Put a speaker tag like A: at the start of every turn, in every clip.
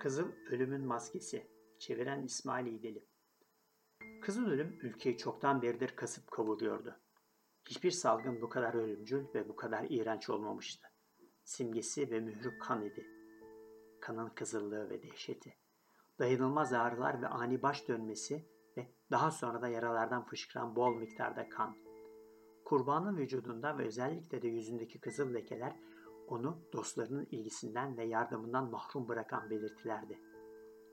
A: Kızıl Ölümün Maskesi Çeviren İsmail İdeli Kızıl ölüm ülkeyi çoktan beridir kasıp kavuruyordu. Hiçbir salgın bu kadar ölümcül ve bu kadar iğrenç olmamıştı. Simgesi ve mührü kan idi. Kanın kızıllığı ve dehşeti. Dayanılmaz ağrılar ve ani baş dönmesi ve daha sonra da yaralardan fışkıran bol miktarda kan. Kurbanın vücudunda ve özellikle de yüzündeki kızıl lekeler onu dostlarının ilgisinden ve yardımından mahrum bırakan belirtilerdi.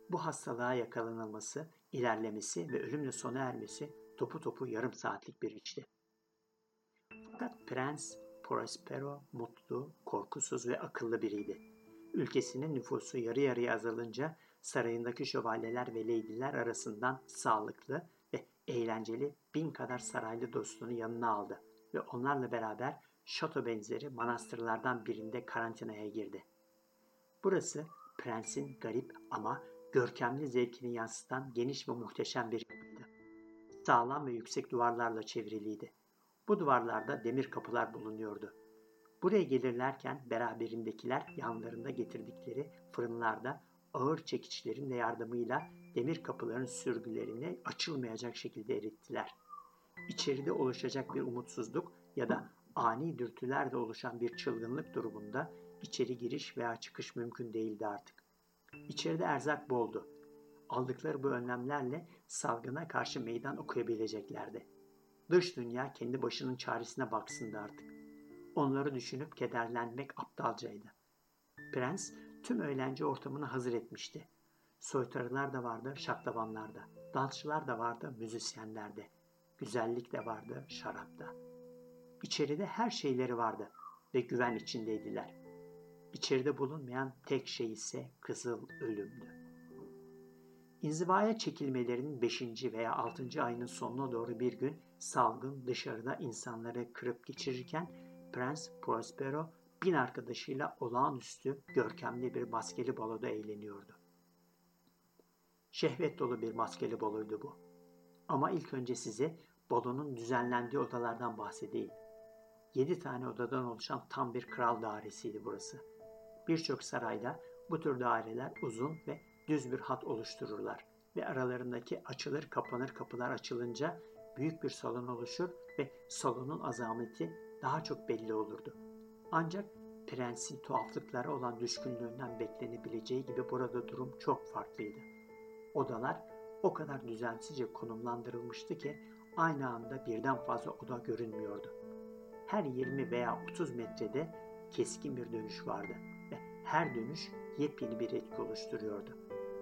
A: Bu hastalığa yakalanılması, ilerlemesi ve ölümle sona ermesi topu topu yarım saatlik bir işti. Fakat Prens Prospero mutlu, korkusuz ve akıllı biriydi. Ülkesinin nüfusu yarı yarıya azalınca sarayındaki şövalyeler ve leydiler arasından sağlıklı ve eğlenceli bin kadar saraylı dostunu yanına aldı ve onlarla beraber şato benzeri manastırlardan birinde karantinaya girdi. Burası prensin garip ama görkemli zevkini yansıtan geniş ve muhteşem bir yapıydı. Sağlam ve yüksek duvarlarla çevriliydi. Bu duvarlarda demir kapılar bulunuyordu. Buraya gelirlerken beraberindekiler yanlarında getirdikleri fırınlarda ağır çekiçlerin de yardımıyla demir kapıların sürgülerini açılmayacak şekilde erittiler. İçeride oluşacak bir umutsuzluk ya da ani dürtülerle oluşan bir çılgınlık durumunda içeri giriş veya çıkış mümkün değildi artık. İçeride erzak boldu. Aldıkları bu önlemlerle salgına karşı meydan okuyabileceklerdi. Dış dünya kendi başının çaresine baksındı artık. Onları düşünüp kederlenmek aptalcaydı. Prens tüm eğlence ortamını hazır etmişti. Soytarılar da vardı, şaklabanlar da. Dansçılar da vardı, müzisyenler de. Güzellik de vardı, şarap da. İçeride her şeyleri vardı ve güven içindeydiler. İçeride bulunmayan tek şey ise kızıl ölümdü. İnzivaya çekilmelerinin 5. veya 6. ayının sonuna doğru bir gün salgın dışarıda insanları kırıp geçirirken Prens Prospero bin arkadaşıyla olağanüstü görkemli bir maskeli baloda eğleniyordu. Şehvet dolu bir maskeli baloydu bu. Ama ilk önce size balonun düzenlendiği odalardan bahsedeyim. Yedi tane odadan oluşan tam bir kral dairesiydi burası. Birçok sarayda bu tür daireler uzun ve düz bir hat oluştururlar ve aralarındaki açılır kapanır kapılar açılınca büyük bir salon oluşur ve salonun azameti daha çok belli olurdu. Ancak prensin tuhaflıklara olan düşkünlüğünden beklenebileceği gibi burada durum çok farklıydı. Odalar o kadar düzensizce konumlandırılmıştı ki aynı anda birden fazla oda görünmüyordu her 20 veya 30 metrede keskin bir dönüş vardı ve her dönüş yepyeni bir etki oluşturuyordu.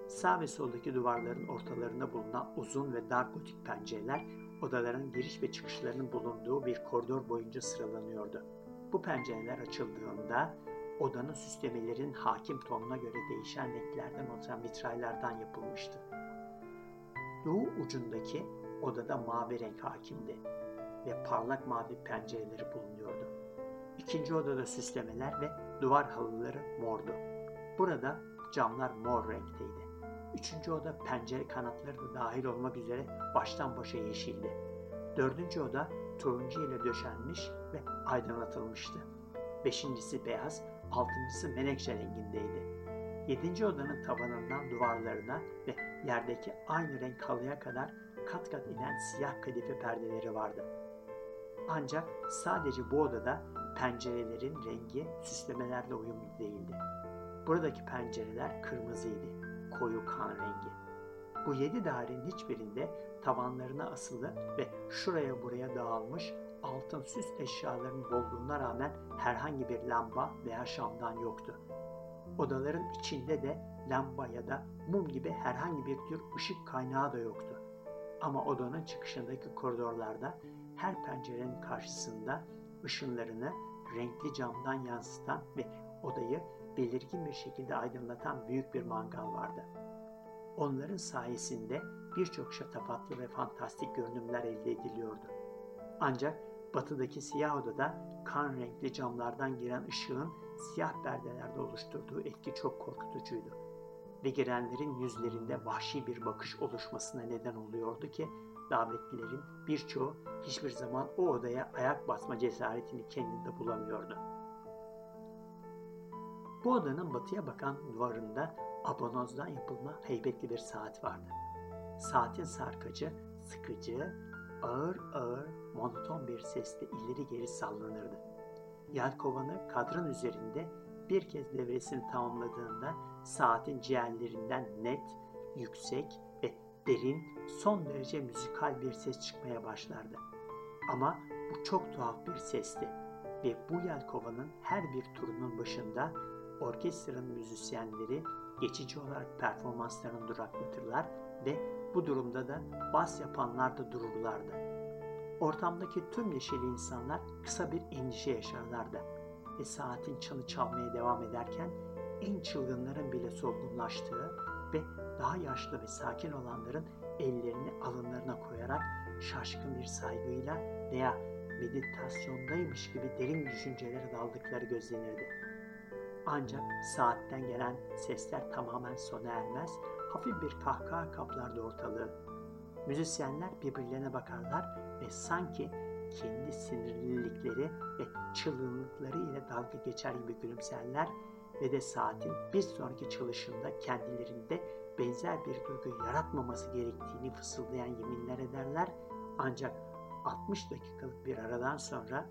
A: Sağ ve soldaki duvarların ortalarında bulunan uzun ve dar gotik pencereler odaların giriş ve çıkışlarının bulunduğu bir koridor boyunca sıralanıyordu. Bu pencereler açıldığında odanın süslemelerin hakim tonuna göre değişen renklerden oluşan vitraylardan yapılmıştı. Doğu ucundaki odada mavi renk hakimdi ve parlak mavi pencereleri bulunuyordu. İkinci odada süslemeler ve duvar halıları mordu. Burada camlar mor renkteydi. Üçüncü oda pencere kanatları da dahil olmak üzere baştan başa yeşildi. Dördüncü oda turuncu ile döşenmiş ve aydınlatılmıştı. Beşincisi beyaz, altıncısı menekşe rengindeydi. Yedinci odanın tavanından duvarlarına ve yerdeki aynı renk halıya kadar kat kat inen siyah kadife perdeleri vardı. Ancak sadece bu odada pencerelerin rengi süslemelerle uyumlu değildi. Buradaki pencereler kırmızıydı, koyu kan rengi. Bu yedi dairenin hiçbirinde tavanlarına asılı ve şuraya buraya dağılmış altın süs eşyaların bolluğuna rağmen herhangi bir lamba veya şamdan yoktu. Odaların içinde de lamba ya da mum gibi herhangi bir tür ışık kaynağı da yoktu. Ama odanın çıkışındaki koridorlarda her pencerenin karşısında ışınlarını renkli camdan yansıtan ve odayı belirgin bir şekilde aydınlatan büyük bir mangal vardı. Onların sayesinde birçok şatafatlı ve fantastik görünümler elde ediliyordu. Ancak batıdaki siyah odada kan renkli camlardan giren ışığın siyah perdelerde oluşturduğu etki çok korkutucuydu. Ve girenlerin yüzlerinde vahşi bir bakış oluşmasına neden oluyordu ki davetlilerin birçoğu hiçbir zaman o odaya ayak basma cesaretini kendinde bulamıyordu. Bu odanın batıya bakan duvarında Abonozdan yapılma heybetli bir saat vardı. Saatin sarkacı, sıkıcı, ağır ağır, monoton bir sesle ileri geri sallanırdı. Yelkovanı kadran üzerinde bir kez devresini tamamladığında saatin ciğerlerinden net, yüksek derin, son derece müzikal bir ses çıkmaya başlardı. Ama bu çok tuhaf bir sesti ve bu yelkovanın her bir turunun başında orkestranın müzisyenleri geçici olarak performanslarını duraklatırlar ve bu durumda da bas yapanlar da dururlardı. Ortamdaki tüm neşeli insanlar kısa bir endişe yaşarlardı ve saatin çanı çalmaya devam ederken en çılgınların bile solgunlaştığı ve daha yaşlı ve sakin olanların ellerini alınlarına koyarak şaşkın bir saygıyla veya meditasyondaymış gibi derin düşüncelere daldıkları gözlenirdi. Ancak saatten gelen sesler tamamen sona ermez, hafif bir kahkaha kaplardı ortalığı. Müzisyenler birbirlerine bakarlar ve sanki kendi sinirlilikleri ve çılgınlıkları ile dalga geçer gibi gülümserler ve de saatin bir sonraki çalışında kendilerinde benzer bir duygu yaratmaması gerektiğini fısıldayan yeminler ederler. Ancak 60 dakikalık bir aradan sonra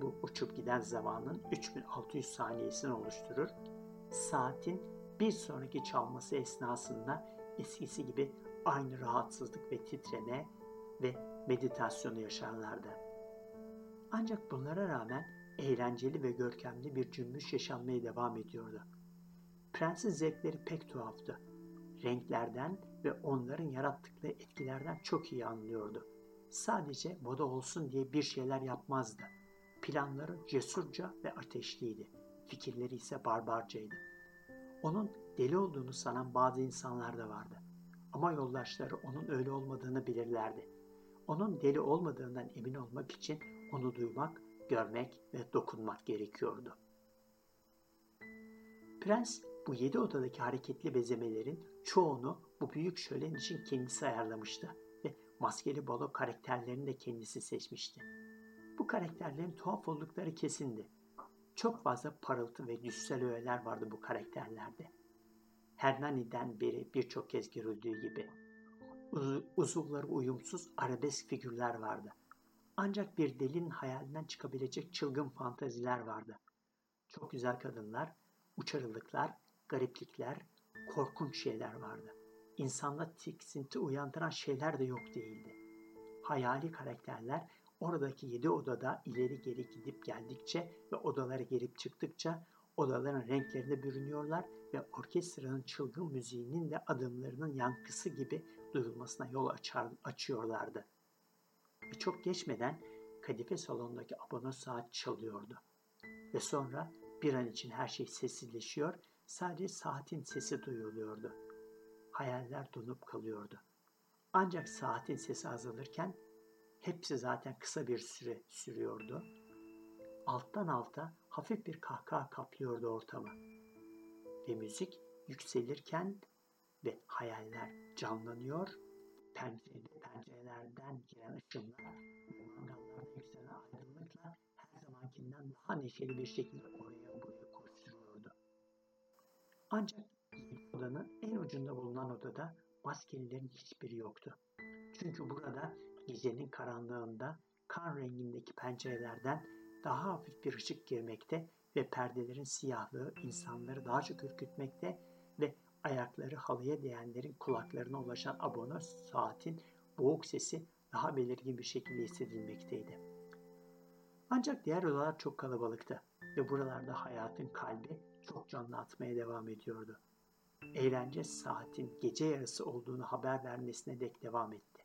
A: bu uçup giden zamanın 3600 saniyesini oluşturur. Saatin bir sonraki çalması esnasında eskisi gibi aynı rahatsızlık ve titreme ve meditasyonu yaşarlardı. Ancak bunlara rağmen eğlenceli ve görkemli bir cümbüş yaşanmaya devam ediyordu. Prensin zevkleri pek tuhaftı. Renklerden ve onların yarattıkları etkilerden çok iyi anlıyordu. Sadece moda olsun diye bir şeyler yapmazdı. Planları cesurca ve ateşliydi. Fikirleri ise barbarcaydı. Onun deli olduğunu sanan bazı insanlar da vardı. Ama yoldaşları onun öyle olmadığını bilirlerdi. Onun deli olmadığından emin olmak için onu duymak, görmek ve dokunmak gerekiyordu. Prens bu yedi odadaki hareketli bezemelerin çoğunu bu büyük şölen için kendisi ayarlamıştı ve maskeli balo karakterlerini de kendisi seçmişti. Bu karakterlerin tuhaf oldukları kesindi. Çok fazla parıltı ve düşsel öğeler vardı bu karakterlerde. Hernani'den beri birçok kez görüldüğü gibi. Uz uzuvları uyumsuz arabesk figürler vardı. Ancak bir delinin hayalinden çıkabilecek çılgın fantaziler vardı. Çok güzel kadınlar, uçarılıklar, gariplikler, korkunç şeyler vardı. İnsanda tiksinti uyandıran şeyler de yok değildi. Hayali karakterler oradaki yedi odada ileri geri gidip geldikçe ve odalara gelip çıktıkça odaların renklerine bürünüyorlar ve orkestranın çılgın müziğinin de adımlarının yankısı gibi duyulmasına yol açar, açıyorlardı. Ve çok geçmeden kadife salonundaki abone saat çalıyordu. Ve sonra bir an için her şey sessizleşiyor, sadece saatin sesi duyuluyordu. Hayaller donup kalıyordu. Ancak saatin sesi azalırken hepsi zaten kısa bir süre sürüyordu. Alttan alta hafif bir kahkaha kaplıyordu ortamı. Ve müzik yükselirken ve hayaller canlanıyor, pencerelerden giren ışınlar ve mangallardan yükselen aydınlıkla her zamankinden daha neşeli bir şekilde oraya buraya koşturuyordu. Ancak odanın en ucunda bulunan odada maskelilerin hiçbiri yoktu. Çünkü burada gecenin karanlığında kan rengindeki pencerelerden daha hafif bir ışık girmekte ve perdelerin siyahlığı insanları daha çok ürkütmekte ve ayakları halıya değenlerin kulaklarına ulaşan abone saatin boğuk sesi daha belirgin bir şekilde hissedilmekteydi. Ancak diğer odalar çok kalabalıktı ve buralarda hayatın kalbi çok canlı atmaya devam ediyordu. Eğlence saatin gece yarısı olduğunu haber vermesine dek devam etti.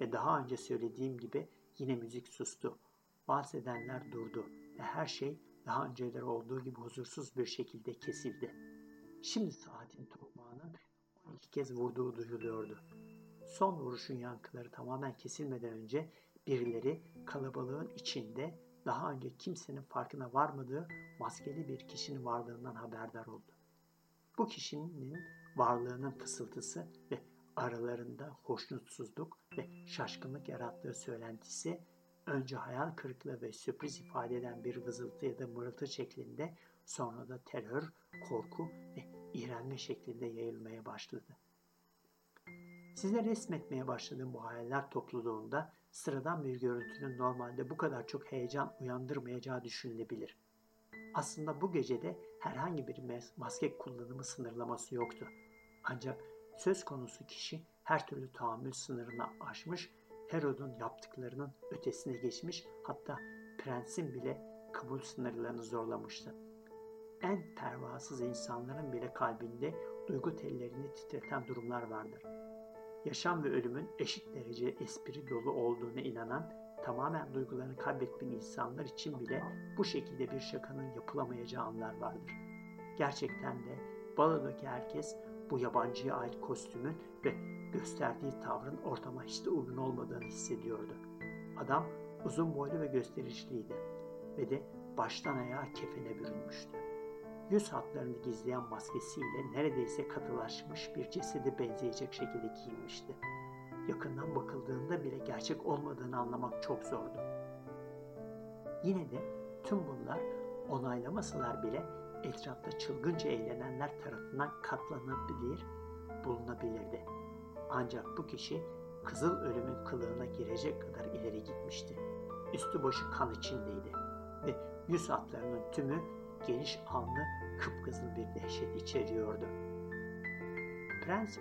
A: Ve daha önce söylediğim gibi yine müzik sustu. Bahsedenler durdu ve her şey daha önceleri olduğu gibi huzursuz bir şekilde kesildi. Şimdi saatin tokmağının 12 kez vurduğu duyuluyordu. Son vuruşun yankıları tamamen kesilmeden önce birileri kalabalığın içinde daha önce kimsenin farkına varmadığı maskeli bir kişinin varlığından haberdar oldu. Bu kişinin varlığının fısıltısı ve aralarında hoşnutsuzluk ve şaşkınlık yarattığı söylentisi önce hayal kırıklığı ve sürpriz ifade eden bir vızıltı ya da mırıltı şeklinde sonra da terör, korku ve iğrenme şeklinde yayılmaya başladı. Size resmetmeye başladığım bu hayaller topluluğunda sıradan bir görüntünün normalde bu kadar çok heyecan uyandırmayacağı düşünülebilir. Aslında bu gecede herhangi bir maske kullanımı sınırlaması yoktu. Ancak söz konusu kişi her türlü tahammül sınırını aşmış, Herod'un yaptıklarının ötesine geçmiş, hatta prensin bile kabul sınırlarını zorlamıştı. En pervasız insanların bile kalbinde duygu tellerini titreten durumlar vardır. Yaşam ve ölümün eşit derece espri dolu olduğuna inanan, tamamen duygularını kaybetmeyen insanlar için bile bu şekilde bir şakanın yapılamayacağı anlar vardır. Gerçekten de balodaki herkes bu yabancıya ait kostümün ve gösterdiği tavrın ortama hiç de uygun olmadığını hissediyordu. Adam uzun boylu ve gösterişliydi ve de baştan ayağa kefene bürünmüştü. Yüz hatlarını gizleyen maskesiyle neredeyse katılaşmış bir cesede benzeyecek şekilde giyinmişti. Yakından bakıldığında bile gerçek olmadığını anlamak çok zordu. Yine de tüm bunlar onaylamasalar bile etrafta çılgınca eğlenenler tarafından katlanabilir, bulunabilirdi. Ancak bu kişi kızıl ölümün kılığına girecek kadar ileri gitmişti. Üstü başı kan içindeydi ve yüz hatlarının tümü geniş alnı kıpkızıl bir dehşet içeriyordu. Prens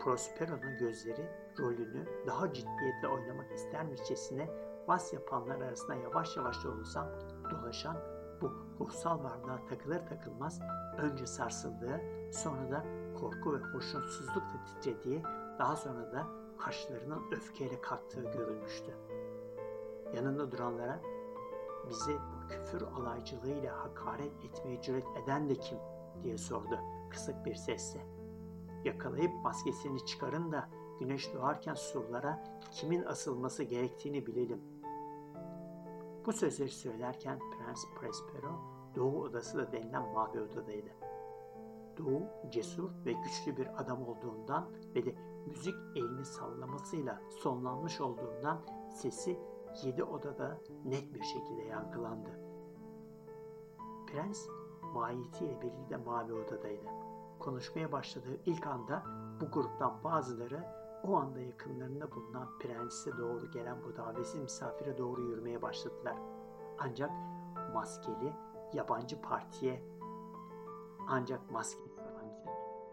A: Prospero'nun gözleri rolünü daha ciddiyetle oynamak istermişçesine vas yapanlar arasında yavaş yavaş da dolaşan ruhsal varlığa takılır takılmaz önce sarsıldığı, sonra da korku ve hoşnutsuzlukla titrediği, daha sonra da kaşlarının öfkeyle kalktığı görülmüştü. Yanında duranlara bizi küfür alaycılığıyla hakaret etmeye cüret eden de kim diye sordu kısık bir sesle. Yakalayıp maskesini çıkarın da güneş doğarken surlara kimin asılması gerektiğini bilelim.'' Bu sözleri söylerken Prens Prespero Doğu Odası da denilen mavi odadaydı. Doğu cesur ve güçlü bir adam olduğundan ve de müzik elini sallamasıyla sonlanmış olduğundan sesi yedi odada net bir şekilde yankılandı. Prens mahiyetiyle birlikte mavi odadaydı. Konuşmaya başladığı ilk anda bu gruptan bazıları o anda yakınlarında bulunan prense doğru gelen bu davetsiz misafire doğru yürümeye başladılar. Ancak maskeli yabancı partiye ancak maskeli yabancı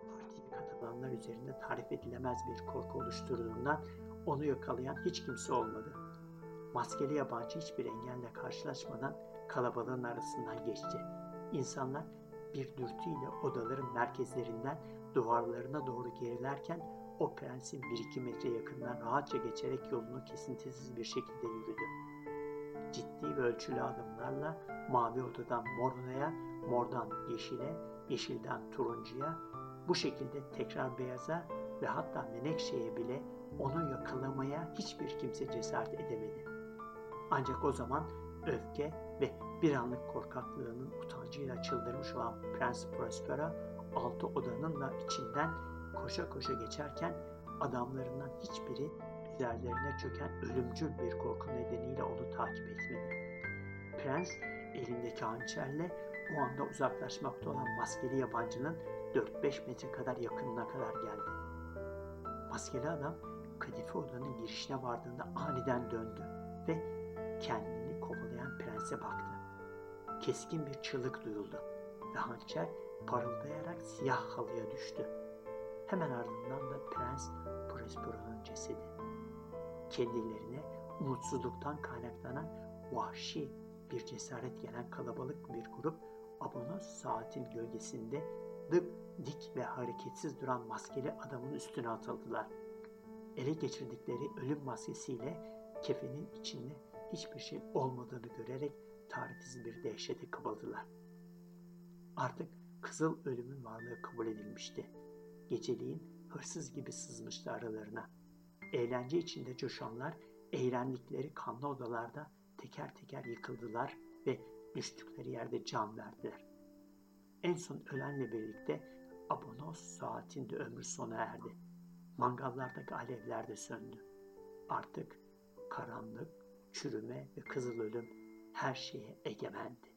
A: partiye katılanlar üzerinde tarif edilemez bir korku oluşturduğundan onu yakalayan hiç kimse olmadı. Maskeli yabancı hiçbir engelle karşılaşmadan kalabalığın arasından geçti. İnsanlar bir dürtüyle odaların merkezlerinden duvarlarına doğru gerilerken o prensin bir iki metre yakından rahatça geçerek yolunu kesintisiz bir şekilde yürüdü. Ciddi ve ölçülü adımlarla mavi odadan morunaya, mordan yeşile, yeşilden turuncuya, bu şekilde tekrar beyaza ve hatta menekşeye bile onu yakalamaya hiçbir kimse cesaret edemedi. Ancak o zaman öfke ve bir anlık korkaklığının utancıyla çıldırmış olan Prens Prospera altı odanın da içinden koşa koşa geçerken adamlarından hiçbiri üzerlerine çöken ölümcül bir korku nedeniyle onu takip etmedi. Prens elindeki hançerle o anda uzaklaşmakta olan maskeli yabancının 4-5 metre kadar yakınına kadar geldi. Maskeli adam kadife odanın girişine vardığında aniden döndü ve kendini kovalayan prense baktı. Keskin bir çığlık duyuldu ve hançer parıldayarak siyah halıya düştü. Hemen ardından da Prens Prospero'nun cesedi. Kendilerine umutsuzluktan kaynaklanan vahşi bir cesaret gelen kalabalık bir grup Abonos saatin gölgesinde dık dik ve hareketsiz duran maskeli adamın üstüne atıldılar. Ele geçirdikleri ölüm maskesiyle kefenin içinde hiçbir şey olmadığını görerek tarifsiz bir dehşete kapıldılar. Artık kızıl ölümün varlığı kabul edilmişti geceliğin hırsız gibi sızmıştı aralarına. Eğlence içinde coşanlar eğlendikleri kanlı odalarda teker teker yıkıldılar ve düştükleri yerde can verdiler. En son ölenle birlikte Abonos saatinde ömrü sona erdi. Mangallardaki alevler de söndü. Artık karanlık, çürüme ve kızıl ölüm her şeye egemendi.